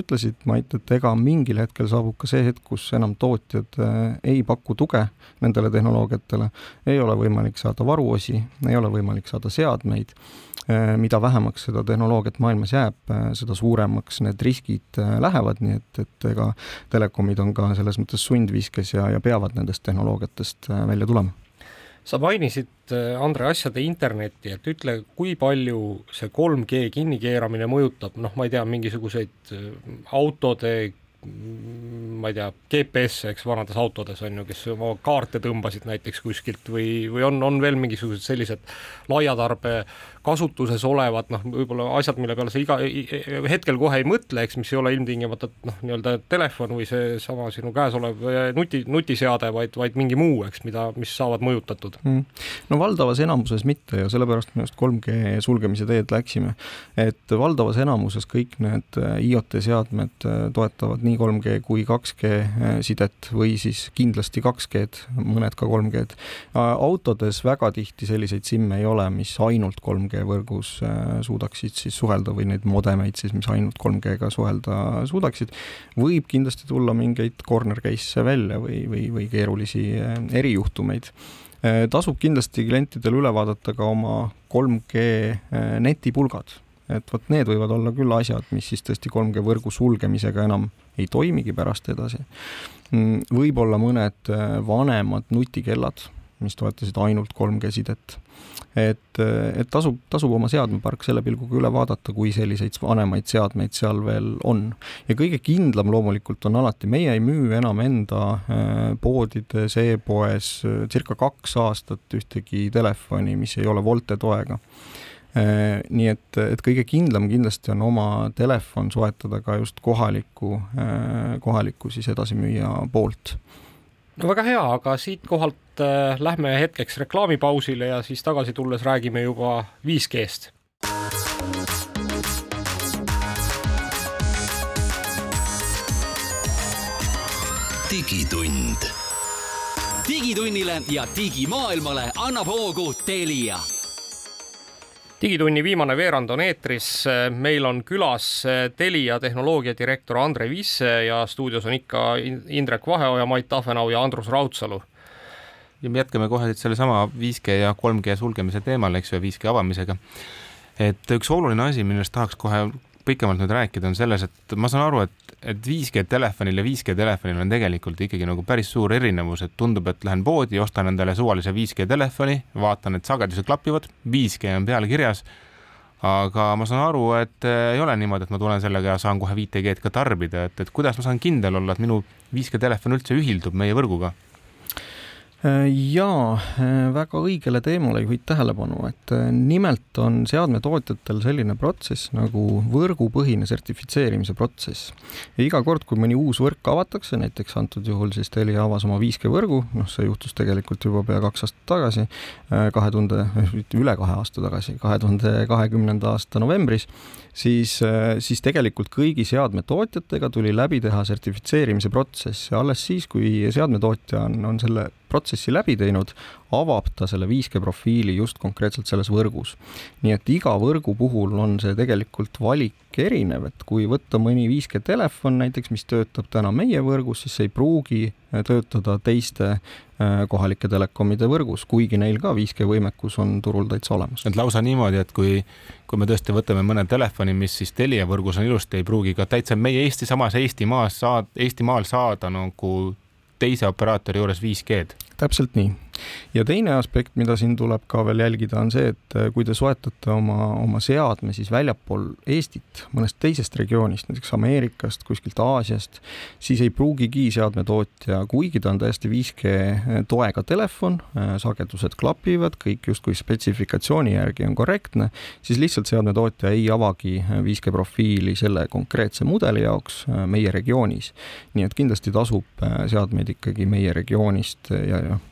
ütlesid, Mait, et ega mingil hetkel saabub ka see hetk, kus enam tootjad ei paku tuge nendele tehnoloogiatele, ei ole võimalik saada varuosi, ei ole võimalik saada seadmeid mida vähemaks seda tehnoloogiat maailmas jääb, äh, seda suuremaks need riskid äh, lähevad, nii et, et ega telekomid on ka selles mõttes sundviskes ja, ja peavad nendest tehnoloogiatest välja tulema. Sa mainisid, Andre, asjade internetti, et ütle, kui palju see 3G kinnikeeramine mõjutab, noh, ma ei tea, mingisuguseid autode ma ei tea, GPS, eks, vanades autodes on ju, kes oma kaarte tõmbasid näiteks kuskilt või, või on, on veel mingisugused sellised laiatarbe kasutuses olevad noh, võib-olla asjad, mille peale sa iga hetkel kohe ei mõtle, eks, mis ei ole ilmtingimata noh, nii-öelda telefon või seesama sinu käes olev nuti, nutiseade, vaid, vaid mingi muu, eks, mida, mis saavad mõjutatud mm.. no valdavas enamuses mitte ja sellepärast me just 3G sulgemise teed läksime. et valdavas enamuses kõik need äh, IoT seadmed äh, toetavad nii 3G kui 2G äh, sidet või siis kindlasti 2G-d, mõned ka 3G-d. autodes väga tihti selliseid SIM-e ei ole, mis ainult 3G 3G võrgus äh, suudaksid siis suhelda või neid modemeid siis, mis ainult 3G-ga suhelda suudaksid, võib kindlasti tulla mingeid corner case'e välja või, või, või keerulisi äh, erijuhtumeid. Äh, tasub kindlasti klientidel üle vaadata ka oma 3G netipulgad, et vot need võivad olla küll asjad, mis siis tõesti 3G võrgu sulgemisega enam ei toimigi pärast edasi. Mm, võib-olla mõned vanemad nutikellad, mis toetasid ainult 3G sidet et, et tasub, tasub oma seadmepark selle pilguga üle vaadata, kui selliseid vanemaid seadmeid seal veel on. ja kõige kindlam loomulikult on alati, meie ei müü enam enda äh, poodides e, e-poes äh, circa kaks aastat ühtegi telefoni, mis ei ole Volte toega. Äh, nii et, et kõige kindlam kindlasti on oma telefon soetada ka just kohaliku, kohaliku siis edasimüüja poolt no väga hea, aga siitkohalt äh, lähme hetkeks reklaamipausile ja siis tagasi tulles räägime juba 5G-st. digitund. digitunnile ja digimaailmale annab hoogu Telia digitunni viimane veerand on eetris, meil on külas Telia tehnoloogiadirektor Andre Visse ja stuudios on ikka Indrek Vaheoja, Mait Tahvenau ja Andrus Raudsalu. ja me jätkame kohe sellesama 5G ja 3G sulgemise teemal, eks ju, ja 5G avamisega. et üks oluline asi, millest tahaks kohe pikemalt nüüd rääkida, on selles, et ma saan aru, et, et 5G telefonil ja 5G telefonil on tegelikult ikkagi nagu päris suur erinevus, et tundub, et lähen poodi, ostan endale suvalise 5G telefoni, vaatan, et sagedused klapivad, 5G on peal kirjas. aga ma saan aru, et ei ole niimoodi, et ma tulen sellega ja saan kohe 5G-d ka tarbida, et, et kuidas ma saan kindel olla, et minu 5G telefon üldse ühildub meie võrguga jaa, äh, väga õigele teemale juhid tähelepanu, et äh, nimelt on seadmetootjatel selline protsess nagu võrgupõhine sertifitseerimise protsess. ja iga kord, kui mõni uus võrk avatakse, näiteks antud juhul siis Telia avas oma 5G võrgu, noh, see juhtus tegelikult juba pea kaks aastat tagasi, kahe tuhande, üle kahe aasta tagasi, kahe tuhande kahekümnenda aasta novembris, siis, siis tegelikult kõigi seadmetootjatega tuli läbi teha sertifitseerimise protsess ja alles siis, kui seadmetootja on, on selle protsessi läbi teinud, avab ta selle 5G profiili just konkreetselt selles võrgus. nii et iga võrgu puhul on see tegelikult valik erinev, et kui võtta mõni 5G telefon näiteks, mis töötab täna meie võrgus, siis see ei pruugi äh, töötada teiste äh, kohalike telekomide võrgus, kuigi neil ka 5G võimekus on turul täitsa olemas. et lausa niimoodi, et kui, kui me tõesti võtame mõne telefoni, mis siis Telia võrgus on ilusti, ei pruugi ka täitsa meie Eesti, samas Eestimaas saad, Eestimaal saada nagu teise operaatori juures 5G-d täpselt nii. ja teine aspekt, mida siin tuleb ka veel jälgida, on see, et äh, kui te soetate oma, oma seadme siis väljapool Eestit, mõnest teisest regioonist, näiteks Ameerikast, kuskilt Aasiast, siis ei pruugigi seadmetootja, kuigi ta on täiesti 5G äh, toega telefon, äh, sagedused klapivad, kõik justkui spetsifikatsiooni järgi on korrektne, siis lihtsalt seadmetootja ei avagi 5G profiili selle konkreetse mudeli jaoks meie regioonis. nii et kindlasti tasub seadmeid ikkagi meie regioonist ja noh,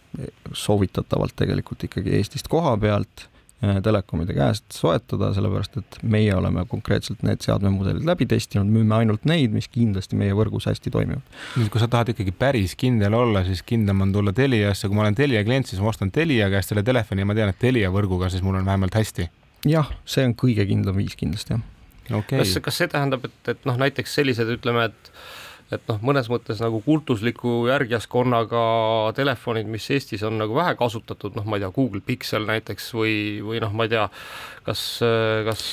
soovitatavalt tegelikult ikkagi Eestist koha pealt äh, telekomide käest soetada, sellepärast et meie oleme konkreetselt need seadmemudelid läbi testinud, müüme ainult neid, mis kindlasti meie võrgus hästi toimivad. nüüd, kui sa tahad ikkagi päris kindel olla, siis kindlam on tulla Teliasse, kui ma olen Telia klient, siis ma ostan Telia käest selle telefoni ja ma tean, et Telia võrguga siis mul on vähemalt hästi. jah, see on kõige kindlam viis kindlasti, jah okay.. kas, kas see tähendab, et, et noh, näiteks sellised, ütleme, et et noh, mõnes mõttes nagu kultusliku järgjaskonnaga telefonid, mis Eestis on nagu vähe kasutatud, noh, ma ei tea, Google Pixel näiteks või, või noh, ma ei tea, kas, kas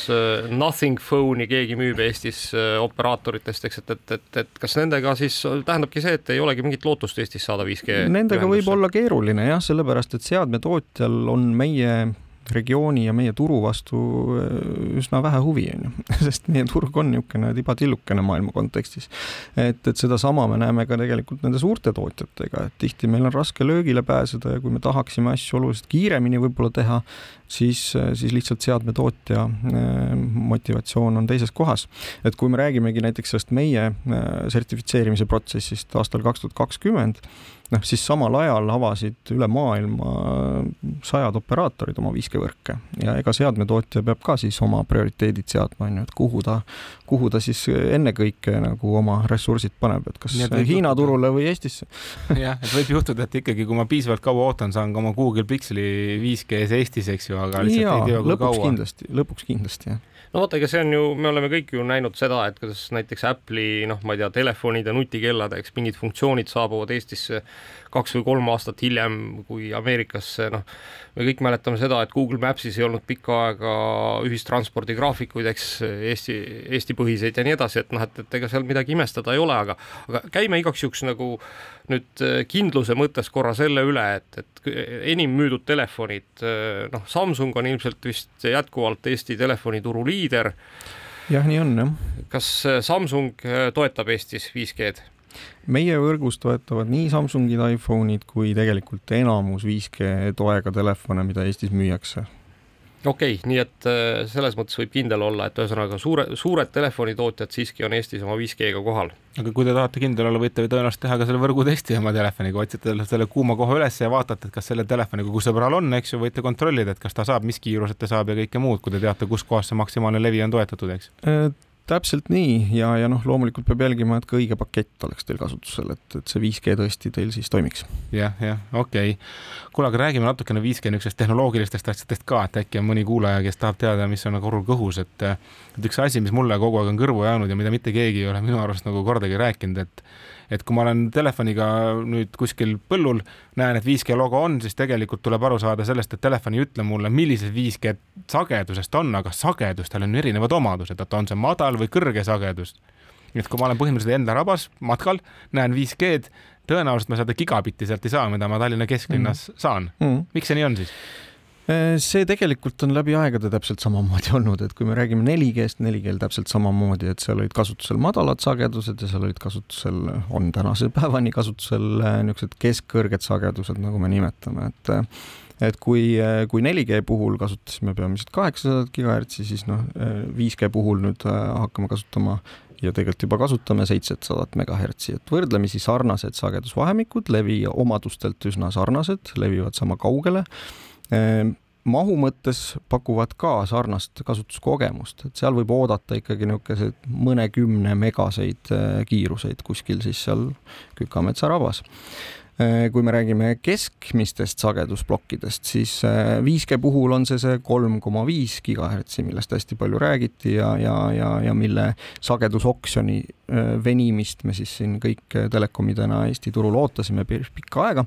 Nothing Phone'i keegi müüb Eestis äh, operaatoritest, eks, et, et, et, et kas nendega siis tähendabki see, et ei olegi mingit lootust Eestis saada 5G? Nendega võib olla keeruline jah, sellepärast et seadmetootjal on meie regiooni ja meie turu vastu äh, üsna vähe huvi, on ju, sest meie turg on niisugune tibatillukene maailma kontekstis. et, et sedasama me näeme ka tegelikult nende suurte tootjatega, et tihti meil on raske löögile pääseda ja kui me tahaksime asju oluliselt kiiremini võib-olla teha, siis, siis lihtsalt seadmetootja äh, motivatsioon on teises kohas. et kui me räägimegi näiteks sellest meie äh, sertifitseerimise protsessist aastal kaks tuhat kakskümmend, noh, siis samal ajal avasid üle maailma sajad operaatorid oma 5G võrke ja ega seadmetootja peab ka siis oma prioriteedid seadma, on ju, et kuhu ta, kuhu ta siis ennekõike nagu oma ressursid paneb, et kas Hiina juhtuda. turule või Eestisse. jah, et võib juhtuda, et ikkagi, kui ma piisavalt kaua ootan, saan ka oma Google Pixeli 5G-s Eestis, eks ju, aga lihtsalt ja, ei tea kui kaua. kindlasti, lõpuks kindlasti, jah no vaata, ega see on ju, me oleme kõik ju näinud seda, et kuidas näiteks Apple'i noh, ma ei tea, telefonid ja nutikellad, eks mingid funktsioonid saabuvad Eestisse kaks või kolm aastat hiljem kui Ameerikasse, noh, me kõik mäletame seda, et Google Maps'is ei olnud pikka aega ühistranspordi graafikuid, eks Eesti, Eesti-põhiseid ja nii edasi, et noh, et, et ega seal midagi imestada ei ole, aga, aga käime igaks juhuks nagu nüüd kindluse mõttes korra selle üle, et, et enim müüdud telefonid, noh, Samsung on ilmselt vist jätkuvalt Eesti telefonituru liider. jah, nii on jah. kas Samsung toetab Eestis 5G-d? Meie võrgus toetavad nii Samsungid, iPhone'id kui tegelikult enamus 5G toega telefone, mida Eestis müüakse okei okay,, nii et äh, selles mõttes võib kindel olla, et ühesõnaga suure, suured telefonitootjad siiski on Eestis oma 5G-ga kohal. aga kui te tahate kindel olla, võite tõenäoliselt teha ka selle võrgutesti oma telefoniga, otsite selle kuuma koha üles ja vaatate, et kas selle telefoniga, kus sõbral on, eks ju, võite kontrollida, et kas ta saab, mis kiirused ta saab ja kõike muud, kui te teate, kus kohas see maksimaalne levi on toetatud, eks äh, täpselt nii ja, ja noh, loomulikult peab jälgima, et ka õige pakett oleks teil kasutusel, et, et see 5G tõesti teil siis toimiks ja,. jah, jah, okei okay.. kuule, aga räägime natukene 5G niisugustest tehnoloogilistest asjadest ka, et äkki on mõni kuulaja, kes tahab teada, mis on nagu kõhus, et et üks asi, mis mulle kogu aeg on kõrvu jäänud ja mida mitte keegi ei ole minu arust nagu kordagi rääkinud, et et kui ma olen telefoniga nüüd kuskil põllul, näen, et 5G logo on, siis tegelikult tuleb aru saada sellest, et telefon ei ütle mulle, millisest 5G sagedusest on, aga sagedustel on erinevad omadused, et on see madal või kõrge sagedus nii et kui ma olen põhimõtteliselt enda rabas matkal, näen 5G-d, tõenäoliselt ma seda gigabitti sealt ei saa, mida ma Tallinna kesklinnas mm. saan mm.. miks see nii on siis? Äh, see tegelikult on läbi aegade täpselt samamoodi olnud, et kui me räägime 4G-st, 4G-l täpselt samamoodi, et seal olid kasutusel madalad sagedused ja seal olid kasutusel, on tänase päevani kasutusel äh, niisugused keskkõrged sagedused, nagu me nimetame, et äh, et kui, kui 4G puhul kasutasime peamiselt kaheksasadat gigahertsi, siis noh, 5G puhul nüüd hakkame kasutama ja tegelikult juba kasutame seitsesadat megahertsi, et võrdlemisi sarnased sagedusvahemikud, levi omadustelt üsna sarnased, levivad sama kaugele mahu mõttes pakuvad ka sarnast kasutuskogemust, et seal võib oodata ikkagi niisuguseid mõnekümne megaseid eh, kiiruseid kuskil siis seal Kükametsa rabas. Ehm, kui me räägime keskmistest sagedusplokkidest, siis 5G eh, puhul on see see kolm koma viis gigahertsi, millest hästi palju räägiti ja, ja, ja, ja mille sagedusoksjoni venimist me siis siin kõik telekomidena Eesti turul ootasime pikka aega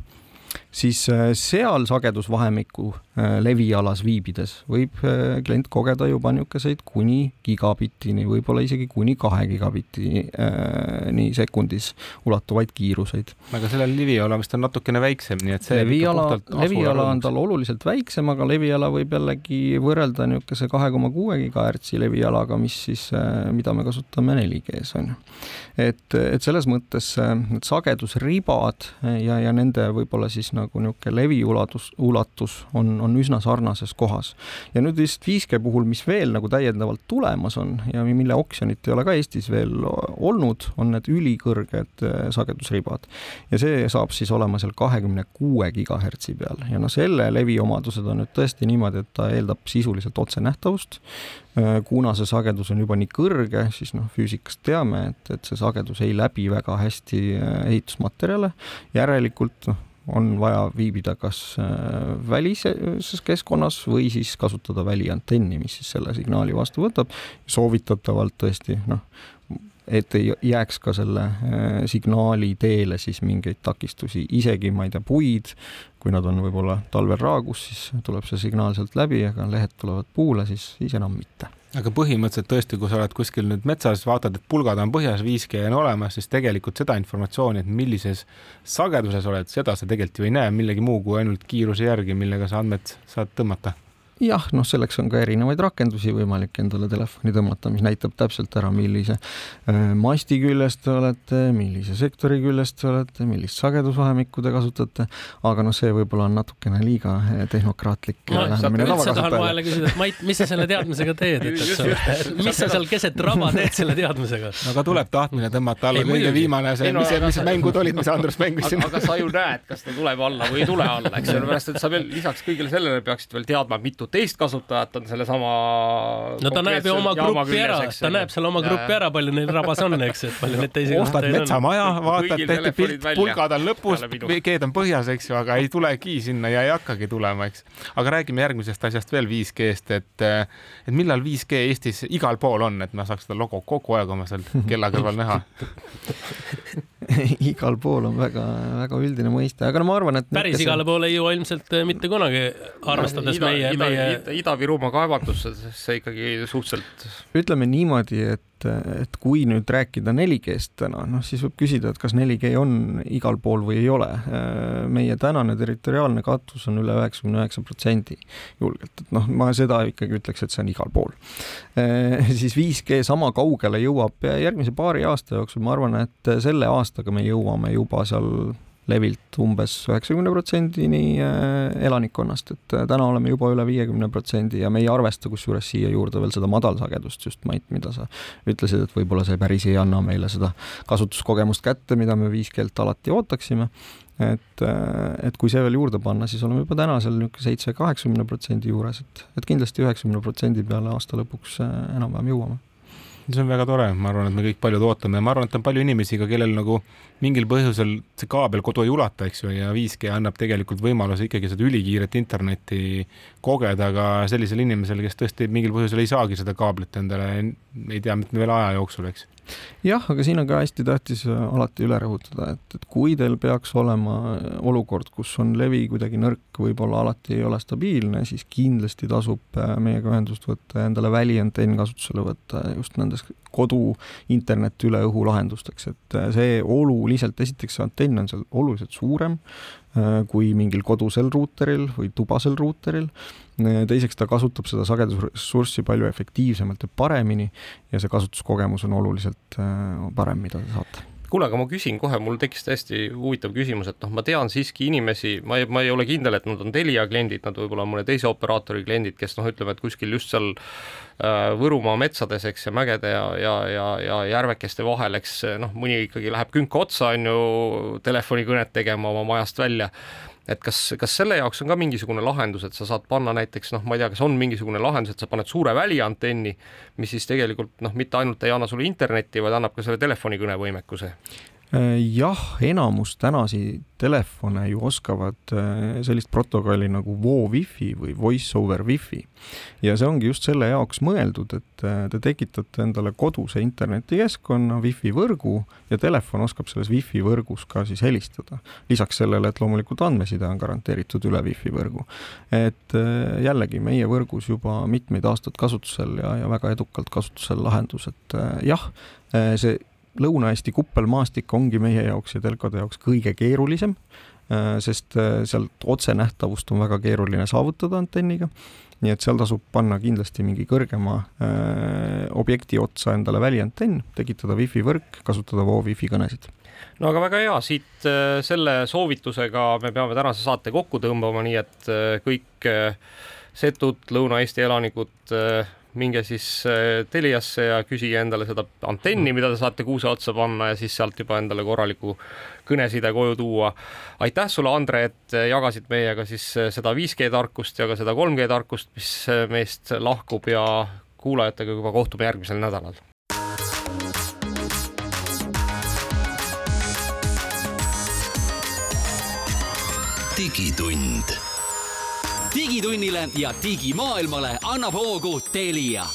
siis äh, seal sagedusvahemiku äh, levialas viibides võib äh, klient kogeda juba niisuguseid kuni gigabittini, võib-olla isegi kuni kahe gigabittini sekundis ulatuvaid kiiruseid. aga sellel leviala vist on natukene väiksem, nii et see leviala, leviala on tal oluliselt väiksem, aga leviala võib jällegi võrrelda niisuguse kahe koma kuue gigahertsi levialaga, mis siis, mida me kasutame 4G-s on ju. et, et selles mõttes need sagedusribad ja, ja nende võib-olla siis siis nagu niisugune leviulatus, ulatus on, on üsna sarnases kohas. ja nüüd lihtsalt 5G puhul, mis veel nagu täiendavalt tulemas on ja mille oksjonit ei ole ka Eestis veel olnud, on need ülikõrged äh, sagedusribad. ja see saab siis olema seal kahekümne kuue gigahertsi peal ja noh, selle leviomadused on nüüd tõesti niimoodi, et ta eeldab sisuliselt otsenähtavust, äh, kuna see sagedus on juba nii kõrge, siis noh, füüsikast teame, et, et see sagedus ei läbi väga hästi äh, ehitusmaterjale, järelikult noh, on vaja viibida kas äh, välises keskkonnas või siis kasutada väliantenni, mis siis selle signaali vastu võtab. soovitatavalt tõesti noh, et ei jääks ka selle äh, signaali teele siis mingeid takistusi, isegi ma ei tea, puid, kui nad on võib-olla talvel raagus, siis tuleb see signaal sealt läbi, aga lehed tulevad puule, siis, siis enam mitte aga põhimõtteliselt tõesti, kui sa oled kuskil nüüd metsas, vaatad, et pulgad on põhjas, 5G on olemas, siis tegelikult seda informatsiooni, et millises sageduses oled, seda sa tegelikult ju ei näe millegi muu kui ainult kiiruse järgi, millega sa andmed saad tõmmata jah, noh, selleks on ka erinevaid rakendusi võimalik endale telefoni tõmmata, mis näitab täpselt ära, millise äh, masti küljes te olete, millise sektori küljes te olete, millist sagedusvahemikku te kasutate, aga noh, see võib-olla on natukene liiga äh, tehnokraatlik. ma üldse tahan vahele küsida, et Mait, mis sa selle teadmisega teed, et, et sa, mis sa seal keset raba teed selle teadmisega? no aga tuleb tahtmine tõmmata alla, kõige viimane see, mis, mis mängud olid, mis Andrus mängis siin. aga sa ju näed, kas ta tuleb alla või ei tule alla, eks sellepärast, et sa veel lisaks kõigele sellele peaksid veel teadma, mitu teist kasutajat on sellesama no ta näeb ju oma gruppi ära, ta näeb seal oma gruppi ära, palju neil rabas on, eks, et palju neid teisi ostad metsamaja, vaatad, tehti pilt, pulgad on lõpus, keed on põhjas, eks ju, aga ei tulegi sinna ja ei hakkagi tulema, eks. aga räägime järgmisest asjast veel 5G-st, et, et millal 5G Eestis igal pool on, et ma saaks seda logo kogu aeg oma seal kella kõrval näha igal pool on väga-väga üldine mõiste, aga no ma arvan, et päris kes... igale poole ei jõua ilmselt äh, mitte kunagi, arvestades ida, meie, meie ida, Ida-Virumaa kaevandustesse ikkagi suhteliselt. ütleme niimoodi, et et, et kui nüüd rääkida 4G-st täna, noh siis võib küsida, et kas 4G on igal pool või ei ole. meie tänane territoriaalne katus on üle üheksakümne üheksa protsendi julgelt, et noh, ma seda ikkagi ütleks, et see on igal pool. siis 5G sama kaugele jõuab järgmise paari aasta jooksul, ma arvan, et selle aastaga me jõuame juba seal levilt umbes üheksakümne protsendini äh, elanikkonnast, et äh, täna oleme juba üle viiekümne protsendi ja me ei arvesta kusjuures siia juurde veel seda madalsagedust just, Mait, mida sa ütlesid, et võib-olla see päris ei anna meile seda kasutuskogemust kätte, mida me 5G-lt alati ootaksime. et, äh, et kui see veel juurde panna, siis oleme juba täna seal niisugune seitse-kaheksakümne protsendi juures, et, et kindlasti üheksakümne protsendi peale aasta lõpuks enam-vähem jõuame see on väga tore, ma arvan, et me kõik paljud ootame. Ja ma arvan, et on palju inimesi ka, kellel nagu mingil põhjusel see kaabel kodu ei ulata, eks ju, ja 5G annab tegelikult võimaluse ikkagi seda ülikiiret internetti kogeda ka sellisel inimesel, kes tõesti mingil põhjusel ei saagi seda kaablit endale, ei tea, mitte veel aja jooksul, eks jah, aga siin on ka hästi tähtis äh, alati üle rõhutada, et, et kui teil peaks olema äh, olukord, kus on levi kuidagi nõrk, võib-olla alati ei ole stabiilne, siis kindlasti tasub äh, meiega ühendust võtta ja endale väliantenn kasutusele võtta just nendes kodu internet üle õhu lahendusteks, et see oluliselt, esiteks see antenn on seal oluliselt suurem kui mingil kodusel ruuteril või tubasel ruuteril teiseks ta kasutab seda sagedusressurssi palju efektiivsemalt ja paremini ja see kasutuskogemus on oluliselt äh, parem, mida te saate. Kuule, aga ma küsin kohe, mul tekkis täiesti huvitav küsimus, et noh, ma tean siiski inimesi, ma ei, ma ei ole kindel, et nad on Telia kliendid, nad võib-olla mõne teise operaatori kliendid, kes noh, ütleme, et kuskil just seal äh, Võrumaa metsades, eks, ja mägede ja, ja, ja, ja järvekeste vahel, eks noh, mõni ikkagi läheb künka otsa, on ju, telefonikõnet tegema oma majast välja et kas, kas selle jaoks on ka mingisugune lahendus, et sa saad panna näiteks noh, ma ei tea, kas on mingisugune lahendus, et sa paned suure väliantenni, mis siis tegelikult noh, mitte ainult ei anna sulle internetti, vaid annab ka selle telefonikõne võimekuse? Äh, jah, enamus tänasi telefone ju oskavad äh, sellist protokolli nagu Vo Wi-Fi või Voice over Wi-Fi ja see ongi just selle jaoks mõeldud, et äh, te tekitate endale koduse internetikeskkonna Wi-Fi võrgu ja telefon oskab selles Wi-Fi võrgus ka siis helistada. lisaks sellele, et loomulikult andmeside on garanteeritud üle Wi-Fi võrgu. et jällegi meie võrgus juba mitmeid aastaid kasutusel ja, ja väga edukalt kasutusel lahendus, et jah, see Lõuna-Eesti kuppelmaastik ongi meie jaoks ja telkode jaoks kõige keerulisem, äh, sest äh, sealt otsenähtavust on väga keeruline saavutada antenniga. nii et seal tasub panna kindlasti mingi kõrgema äh, objekti otsa endale väliantenn, tekitada wifi võrk, kasutada Vo wifi kõnesid no aga väga hea, siit selle soovitusega me peame tänase saate kokku tõmbama, nii et kõik setud Lõuna-Eesti elanikud minge siis äh, Teliasse ja küsige endale seda antenni, mida te saate kuuse otsa panna ja siis sealt juba endale korraliku kõneside koju tuua. aitäh sulle, Andre, et äh, jagasid meiega siis äh, seda 5G tarkust ja ka seda 3G tarkust, mis meist lahkub ja kuulajatega juba kohtume järgmisel nädalal. digitund digitunnile ja digimaailmale annab hoogu Telia